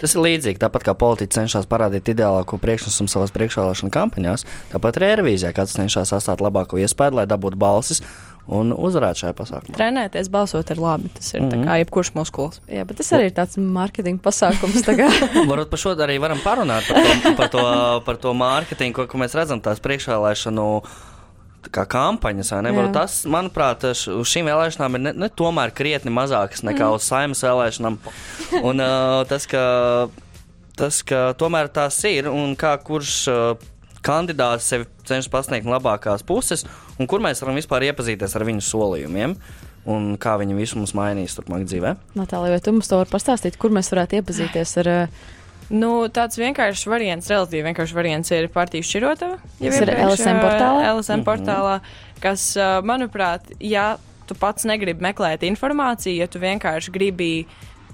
[SPEAKER 4] Tas ir līdzīgi, tāpat kā politiķi cenšas parādīt ideālāko priekšnesumu savās priekšvēlēšana kampaņās, tāpat arī revīzijā kāds cenšas atstāt labāko iespēju, lai dabūtu balsis un uzvarēt šajā pasākumā.
[SPEAKER 3] Trenēties, balsot ir labi. Tas ir mm -hmm. kā jebkurš muskulis.
[SPEAKER 2] Jā, bet tas arī ir tāds mārketinga pasākums.
[SPEAKER 4] Varbūt par šo arī varam parunāt par to, par to, par to mārketingu, ko, ko mēs redzam tās priekšvēlēšanu kā kampaņas. Tas, manuprāt, uz šīm vēlēšanām ir ne, ne tomēr krietni mazākas nekā mm. uz saimnes vēlēšanām. Un uh, tas, ka, tas, ka tomēr tās ir un kā kurš. Uh, kandidāts sevi cenšas pasniegt labākās puses, un kur mēs varam vispār iepazīties ar viņu solījumiem. Un kā viņi visu mums mainīs turpmāk dzīvē?
[SPEAKER 2] Natālija, vai tu mums to vari pastāstīt, kur mēs varētu iepazīties ar uh,
[SPEAKER 3] Nu, tāds vienkāršs variants, relatīvi vienkāršs variants ir partiju šķirotava.
[SPEAKER 2] Tas ir LSM portālā.
[SPEAKER 3] LSM mhm. portālā, kas, manuprāt, ja tu pats negribi meklēt informāciju, ja tu vienkārši gribi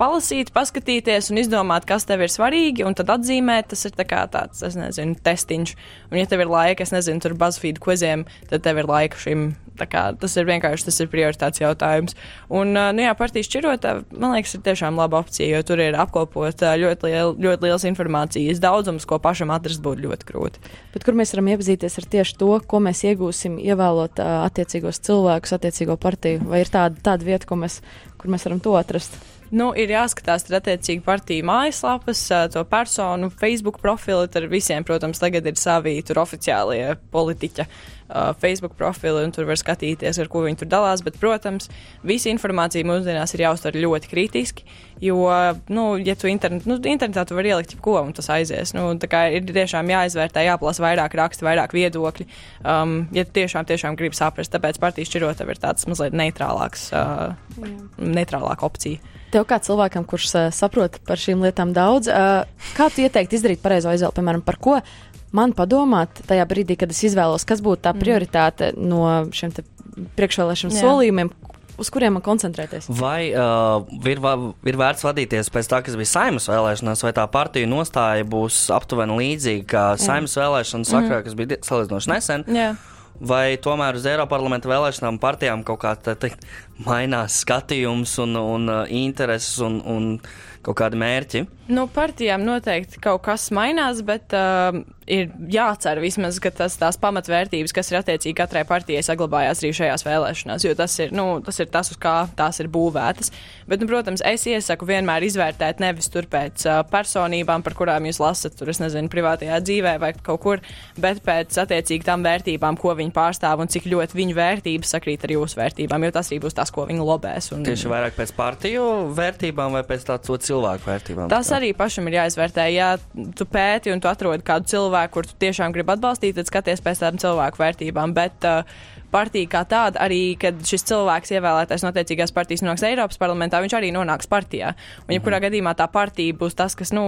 [SPEAKER 3] palasīt, paskatīties un izdomāt, kas tev ir svarīgi, un tad atzīmēt, tas ir tā tāds, es nezinu, testiņš. Un, ja tev ir laika, es nezinu, tur BuzzFeed koziem, tad tev ir laika šim. Kā, tas ir vienkārši tas ir prioritāts jautājums. Un, nu jā, partijas šķirotā, man liekas, ir tiešām laba opcija, jo tur ir apkopot ļoti, liel, ļoti liels informācijas daudzums, ko pašam atrast būtu ļoti grūti.
[SPEAKER 2] Bet kur mēs varam iepazīties ar tieši to, ko mēs iegūsim, ievēlot attiecīgos cilvēkus, attiecīgo partiju? Vai ir tāda, tāda vieta, mēs, kur mēs varam to atrast?
[SPEAKER 3] Nu, ir jāskatās tad attiecīgi partiju mājaslapas, to personu, Facebook profili. Tur visiem, protams, tagad ir savi tur oficiālie politiķa uh, Facebook profili, un tur var skatīties, ar ko viņi tur dalās. Bet, protams, visa informācija mūsdienās ir jāuztver ļoti kritiski, jo, nu, ja tu internet, nu, internetā tu vari ielikt jebko, un tas aizies. Nu, tā kā ir tiešām jāizvērtē, jāplasa vairāk raksti, vairāk viedokļi, um, ja tiešām, tiešām gribi saprast. Tāpēc partijas šķirotava ir tāds mazliet neitrālāks, uh, neitrālāka opcija.
[SPEAKER 2] Tev kā cilvēkam, kurš uh, saprot par šīm lietām daudz, uh, kā tu ieteiktu izdarīt pareizo izvēli, piemēram, par ko man padomāt tajā brīdī, kad es izvēlos, kas būtu tā mm. prioritāte mm. no šiem priekšvēlēšanu Jā. solījumiem, uz kuriem man koncentrēties.
[SPEAKER 4] Vai uh, ir, ir vērts vadīties pēc tā, kas bija saimnes vēlēšanās, vai tā partija nostāja būs aptuveni līdzīga kā saimnes vēlēšanu sakrā, mm. kas bija salīdzinoši nesen? Jā. Vai tomēr uz Eiropas parlamenta vēlēšanām partijām kaut kā tā teikt, mainās skatījums un, un uh, intereses un, un kaut kādi mērķi?
[SPEAKER 3] Nu, partijām noteikti kaut kas mainās, bet uh, ir jācer vismaz, ka tas tās pamatvērtības, kas ir attiecīgi katrai partijai, saglabājās arī šajās vēlēšanās, jo tas ir, nu, tas ir tas, uz kā tās ir būvētas. Bet, nu, protams, es iesaku vienmēr izvērtēt nevis tur pēc uh, personībām, par kurām jūs lasat, tur, es nezinu, privātajā dzīvē vai kaut kur, bet pēc attiecīgi tām vērtībām, ko viņi pārstāv un cik ļoti viņu vērtības sakrīt ar jūsu vērtībām, jo tas arī būs tas, ko viņi lobēs. Un...
[SPEAKER 4] Tieši vairāk pēc partiju vērtībām vai pēc tādu cilvēku vērtībām?
[SPEAKER 3] Tas arī pašam ir jāizvērtē. Ja tu pēti un tu atrodi kādu cilvēku, kur tu tiešām gribi atbalstīt, tad skaties pēc tādām cilvēku vērtībām. Bet, uh, partija kā tāda, arī kad šis cilvēks ievēlētais notiecīgās partijas nonāks Eiropas parlamentā, viņš arī nonāks partijā. Un, ja kurā mhm. gadījumā tā partija būs tas, kas, nu,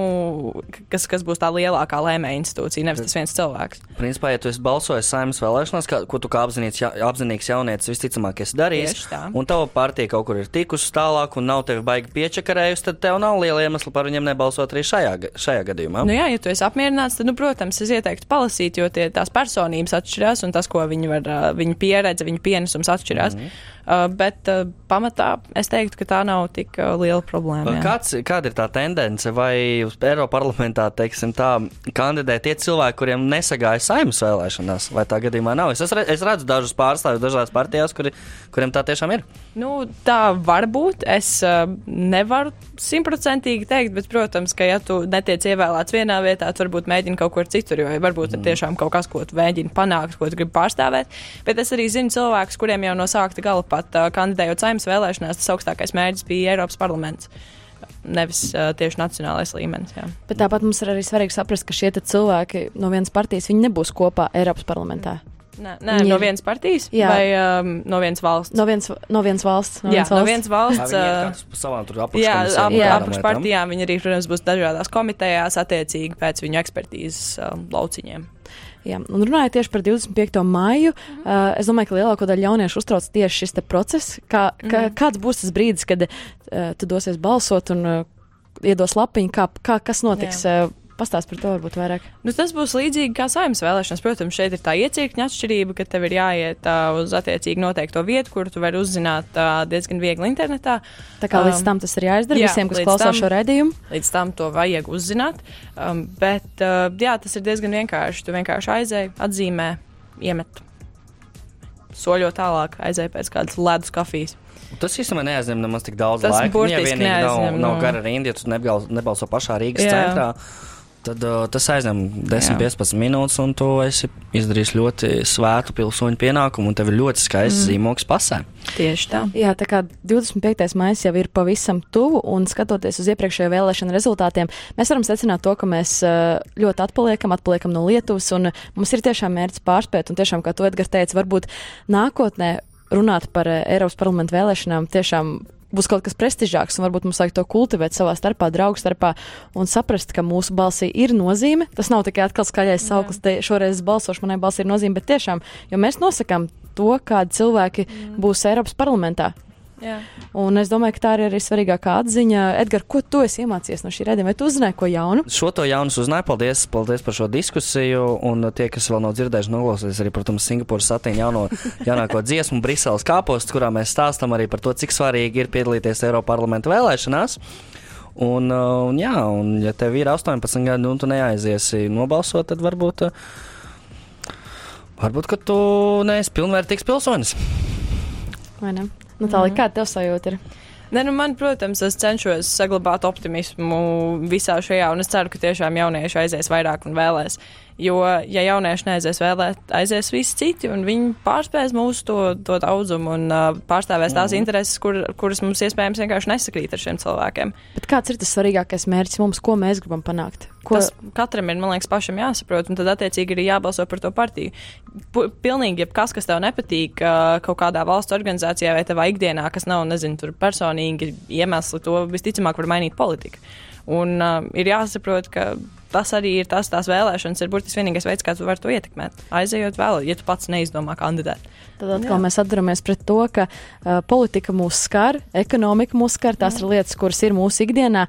[SPEAKER 3] kas, kas būs tā lielākā lēmēja institūcija, nevis tas viens cilvēks.
[SPEAKER 4] Principā, ja tu esi balsojis saimnes vēlēšanās, kā, ko tu kā apzinīgs, ja, apzinīgs jaunietis visticamāk esi darījis, un tava partija kaut kur ir tikusi tālāk un nav tevi baigi piečakarējusi, tad tev nav liela iemesla par viņiem nebalsot arī šajā, šajā gadījumā.
[SPEAKER 3] Nu jā, ja tu esi apmierināts, tad, nu, protams, es ieteiktu palasīt, jo tie, tās personības atšķirās un tas, ko viņi var, viņi pieredze, viņu pienesums atšķirās. Mm -hmm. Uh, bet uh, pamatā es teiktu, ka tā nav tik uh, liela problēma. Jā.
[SPEAKER 4] Kāds, kāda ir tā tendence? Vai uz Eiropas parlamentā, teiksim, tā kandidē tie cilvēki, kuriem nesagāja saimnes vēlēšanās, vai tā gadījumā nav? Es, es redzu dažus pārstāvjus dažādās partijās, kuri, kuriem tā tiešām ir.
[SPEAKER 3] Nu, tā var būt. Es uh, nevaru simtprocentīgi teikt, bet, protams, ka ja tu netiec ievēlēts vienā vietā, tu varbūt mēģini kaut kur citur, jo varbūt mm. ir tiešām kaut kas, ko tu mēģini panākt, ko tu gribi pārstāvēt. Bet es arī zinu cilvēkus, kuriem jau no sākta gala pat uh, kandidējot saimnes vēlēšanās, tas augstākais mērķis bija Eiropas parlaments. Nevis uh, tieši nacionālais līmenis. Jā.
[SPEAKER 2] Bet tāpat mums ir arī svarīgi saprast, ka šie cilvēki no vienas partijas nebūs kopā Eiropas parlamentā.
[SPEAKER 3] Nē, nē no vienas partijas jā. vai um, no vienas valsts?
[SPEAKER 2] No vienas, no vienas valsts.
[SPEAKER 3] No jā, valsts. no vienas valsts.
[SPEAKER 4] Uh, savām tur
[SPEAKER 3] apakšpartijām. Jā, ap, apakšpartijām viņi arī, protams, būs dažādās komitejās attiecīgi pēc viņu ekspertīzes um, lauciņiem.
[SPEAKER 2] Jā, un runājot tieši par 25. maiju, mm -hmm. uh, es domāju, ka lielāko daļu jauniešu uztrauc tieši šis process. Kā, kā, mm -hmm. Kāds būs tas brīdis, kad uh, tu dosies balsot un uh, iedos lapiņu, kā, kā, kas notiks? Jā. Uh, Pastāst par to varbūt vairāk.
[SPEAKER 3] Nu, tas būs līdzīgi kā saimnes vēlēšanas. Protams, šeit ir tā iecirkņa atšķirība, ka tev ir jāiet uh, uz attiecīgi noteikto vietu, kur tu vari uzzināt uh, diezgan viegli internetā.
[SPEAKER 2] Tā kā līdz tam tas ir jāizdara
[SPEAKER 3] jā,
[SPEAKER 2] visiem, kas klausās
[SPEAKER 3] tam-
[SPEAKER 2] šo raidījumu.
[SPEAKER 3] Līdz tam to vajag uzzināt. Um, bet uh, jā, tas ir diezgan vienkārši. Tu vienkārši aizēji, atzīmē, iemet. Soļot tālāk, aizēji pēc kādas ledus kafijas.
[SPEAKER 4] Tas īstenībā neaizņem nemaz tik daudz
[SPEAKER 3] Tas
[SPEAKER 4] laika. Ja
[SPEAKER 3] burtiski
[SPEAKER 4] vienīgi nav,
[SPEAKER 3] neaizņem,
[SPEAKER 4] nav
[SPEAKER 3] nu.
[SPEAKER 4] gara rinda, ja tu nebal, nebalso pašā Rīgas
[SPEAKER 3] Jā.
[SPEAKER 4] centrā, tad uh, tas aizņem 10-15 minūtes, un tu esi izdarījis ļoti svētu pilsoņu pienākumu, un tev ir ļoti skaists mm. zīmogs pasē.
[SPEAKER 3] Tieši tā.
[SPEAKER 2] Jā, tā kā 25. maija jau ir pavisam tuvu, un skatoties uz iepriekšējo vēlēšanu rezultātiem, mēs varam secināt to, ka mēs uh, ļoti atpaliekam, atpaliekam no Lietuvas, un mums ir tiešām mērķis pārspēt, un tiešām, kā to Edgars teica, varbūt nākotnē runāt par Eiropas parlamentu vēlēšanām tiešām būs kaut kas prestižāks, un varbūt mums vajag to kultivēt savā starpā, draugu starpā, un saprast, ka mūsu balsī ir nozīme. Tas nav tikai atkal skaļais sauklis, te šoreiz balsošu, manai balsī ir nozīme, bet tiešām, jo mēs nosakām to, kādi cilvēki būs Eiropas parlamentā.
[SPEAKER 3] Jā.
[SPEAKER 2] Un es domāju, ka tā ir arī svarīgākā atziņa. Edgars, ko tu esi iemācījies no šī redzējuma? Vai tu uzzināji ko jaunu?
[SPEAKER 4] Šo to jaunu uzzināju, paldies, paldies par šo diskusiju, un tie, kas vēl nav dzirdējuši, noklausīsies arī, protams, Singapūras satīņa jauno, jaunāko dziesmu Briseles kāpostu, kurā mēs stāstam arī par to, cik svarīgi ir piedalīties Eiropa parlamenta vēlēšanās. Un, uh, un, jā, un, ja tev ir 18 gadi un tu neaiziesi nobalsot, tad varbūt, uh, varbūt ka tu neesi pilnvērtīgs pilsonis.
[SPEAKER 2] Vai ne? Nu, tā līnija, kāda tev sajūta ir?
[SPEAKER 3] Ne, nu man, protams, es cenšos saglabāt optimismu visā šajā, un es ceru, ka tiešām jaunieši aizies vairāk un vēlēs. Jo, ja jaunieši neaizies vēlēt, aizies visi citi, un viņi pārspēs mūsu to, to daudzumu un uh, pārstāvēs tās intereses, kur, kuras mums iespējams vienkārši nesakrīt ar šiem cilvēkiem.
[SPEAKER 2] Bet kāds ir tas svarīgākais mērķis mums, ko mēs gribam panākt? Ko...
[SPEAKER 3] Tas katram ir, man liekas, pašam jāsaprot, un tad attiecīgi arī jābalso par to partiju. P pilnīgi jebkas, kas tev nepatīk uh, kaut kādā valsts organizācijā vai tavā ikdienā, kas nav, nezinu, tur personīgi iemesli, to visticamāk var mainīt politika. Un uh, ir jāsaprot, ka tas arī ir tas, tās vēlēšanas ir burtiski vienīgais veids, kā tu vari to ietekmēt. Aizejot vēl, ja tu pats neizdomā kandidēt.
[SPEAKER 2] Tad atkal mēs atduramies pret to, ka uh, politika mūs skar, ekonomika mūs skar, tās ir lietas, kuras ir mūsu ikdienā.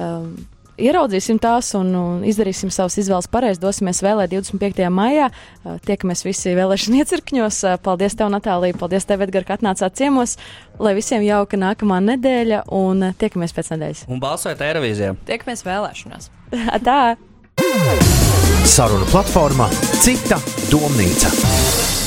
[SPEAKER 2] Um, Ieraudzīsim tās un, un izdarīsim savas izvēles pareizi. Dosimies vēlēt 25. maijā. Uh, Tiekamies visi vēlēšana iecirkņos. Uh, Paldies, tev, Natālija. Paldies, tev, Edgar, ka atnācāt ciemos. Lai visiem jauka nākamā nedēļa un uh, tiekamies pēc nedēļas.
[SPEAKER 4] Un balsojiet Eirovīzijā.
[SPEAKER 3] Tiekamies vēlēšanās.
[SPEAKER 2] Tā!
[SPEAKER 1] Saruna platforma Cita domnīca.